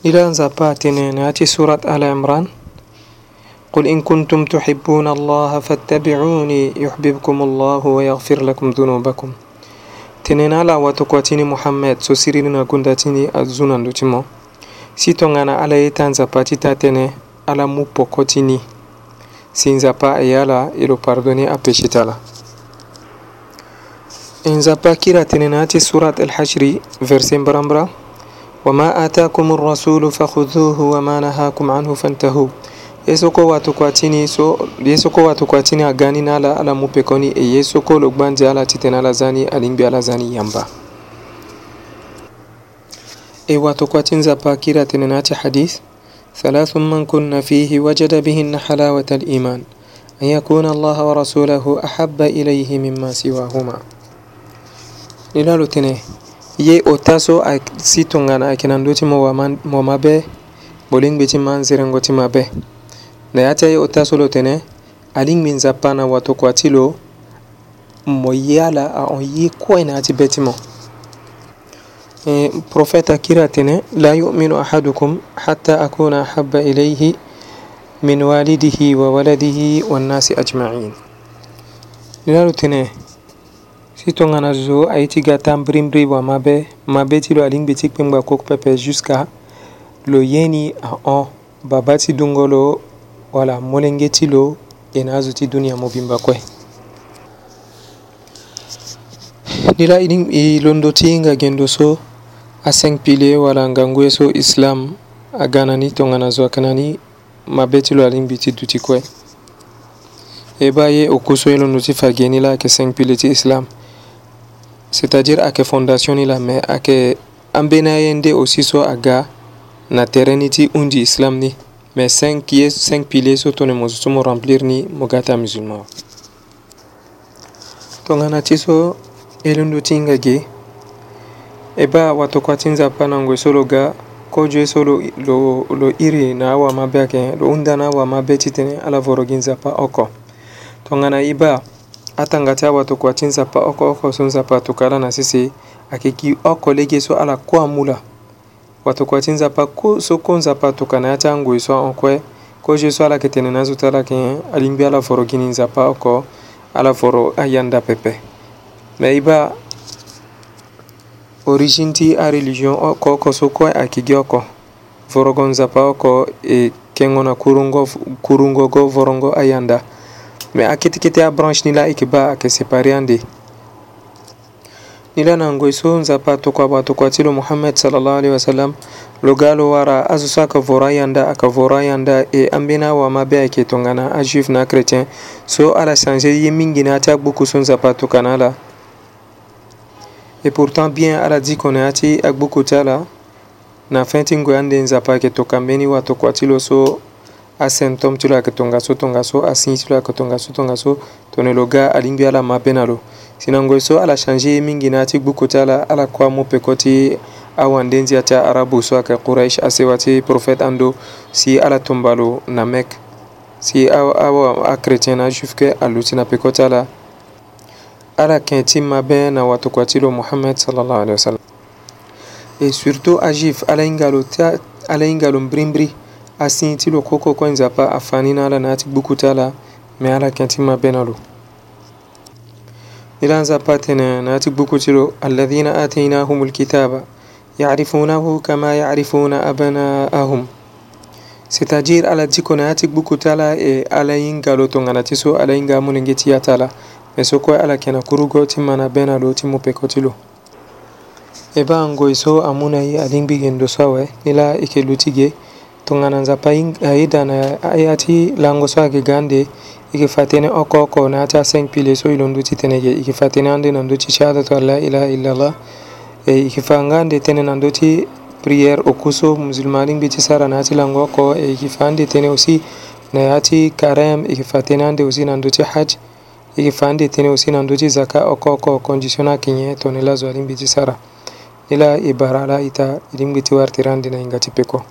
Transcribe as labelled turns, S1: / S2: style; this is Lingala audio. S1: إلى زباتنين هاتي سورة آل عمران قل إن كنتم تحبون الله فاتبعوني يحببكم الله ويغفر لكم ذنوبكم tenena la watokotini muhammed so sirinina gundatini a zunandu ti mo si tongana ala ye ta nzapa ti ta tënë ala mu poko ti ni si nzapa e ye ala e lo pardonne apéché ti ala e nzapa kiri atene na ti surat alhashri verset mbarambara وما آتاكم الرسول فخذوه وما نهاكم عنه فانتهوا ye soko watukuatini so ye soko watukuatini agani n'ala ala mu pekoni e ye soko lo gbanzi ala titene ala zani alingbi ala zani yamba e watukuatin zapa kira tene nati hadith ثلاث من كن فيه وجد بهن حلاوة الإيمان أن يكون الله ورسوله أحب إليه مما سواهما نلال تنه ye o taso a si tongana ayeke na ndö ti mo mabe molingbi ti ma nzerengo ti mabe na ya ti aye o taso lo tene alingbi nzapa na watokua ti lo mo ye ala ahon ye kue na yâ ti be ti mo e prophète akiri atene la yuminu ahadukum hatta akuna ahaba ilayhi min walidihi wa waladihi wannasi ajmain lalo tene Si ton anazo Haïti gata mbrimbre wa mabe, mabe ti lo aling betik pemba kok pepe jusqu'à lo yeni a on babati dungolo wala molenge ti lo e na azo ti dunia mobimba kue ni la i londo ti hinga gendo so aseng pile wala ngangue so islam aga na ni tongana zo ayeke na ni mabe ti lo alingbi ti duti kue e ba ye oko so e londo ti fage ni la ayeke seng pile ti islam c'est-à-dire ayeke fondation ni la me ayeke ambeni aye nde aussi so aga na tere ni ti hundi islam ni me cinq ye cinq pilier so tongana mo zo so mo remplir ni mo ga ti amusulman awe tongana ti so ye ndö ti hinga ge e ba watokua ti nzapa na ngue so lo ga kodue so lo, lo, lo iri na awa mabe ayeke lo hunda na awa mabe titene ala voro gi nzapa oko tongana ye ba ata nga ti awato kua ti nzapa oko oko so nzapa atokua ala na sese ayeke gi oko lege so ala kue amu la wato kua ti nzapa ku so kue nzapa atoka na ya ti angoi e so ahokue kue so ala yeke tene na azo ti ala yeke lingbi ala voro gi ni nzapa oko ala voro ayanda pepe me i ba origine ti areligion oko oko so kue ayeke gi oko vorongo nzapa oko e kengo na kurongo kurongo go vorongo ayanda me akitikiti abranche ni la e yeke ba ayeke sépare ande ni la na ngoi so nzapa atokua awa atokua ti lo muhammed salallahu alaihi wasallam lo ga lo wara azo so ayeke vora yanda ayeke vora yanda e ambeni awama be ayeke tongana ajuif na chrétien so ala changer ye mingi na yâ ti agbuku so nzapa atoka na ala e pourtant bien ala diko na yâ ti agbuku ti ala na fin ti ngoi ande nzapa ayeke toka mbeni wa atokua ti lo so asymptôme ti lo ayeke tongaso tongaso asigni ti lo ayeke tongaso tongaso tongana lo ga alingbi ala ma be na lo si na ngoi so ala changer mingi na ya ti gbuku ti ala ala kuâ mu peko ti awande nzia ti arabu so ayeke quraish asewa ti prophète ando si ala tongba lo na mecque si achrétien na ajuif kue alu ti na peko ti ala ala ken ti mabe na watokua ti lo mohammed salallahu alaihi wasallam e surtout ajuif ala hinga lo ala hinga lo mbirimbiri asintilo koko kwanza pa afanin ala na ati gbukutala me ala kantima benalo nilanza patena na ati gbukutilo alladhina atainahum alkitaba yarifunahu kama yarifuna abnaahum c'est-à-dire ala diko na ati gbukutala e ala yingalo tongana ti so ala yinga munenge ti yatala ala kena kurugo ti mana benalo ti mu peko ti lo e ba ango e so amuna tungananza pain aidana eh, ayati eh, lango so ake gande ike fatene oko oko na ata seng pile so ilon duti tenege ike fatene ande nan duti shahada to tota la ilaha illallah e eh, ike fangande tene nan duti prière o kuso musulmanin biti sara na ati lango oko e ike fande tene aussi na ati karem ike fatene ande aussi nan duti hajj ike fande tene aussi nan duti zaka oko oko conditiona kinye to ne lazo alin biti sara ila ibarala ita ilingbiti wartirande na ingati peko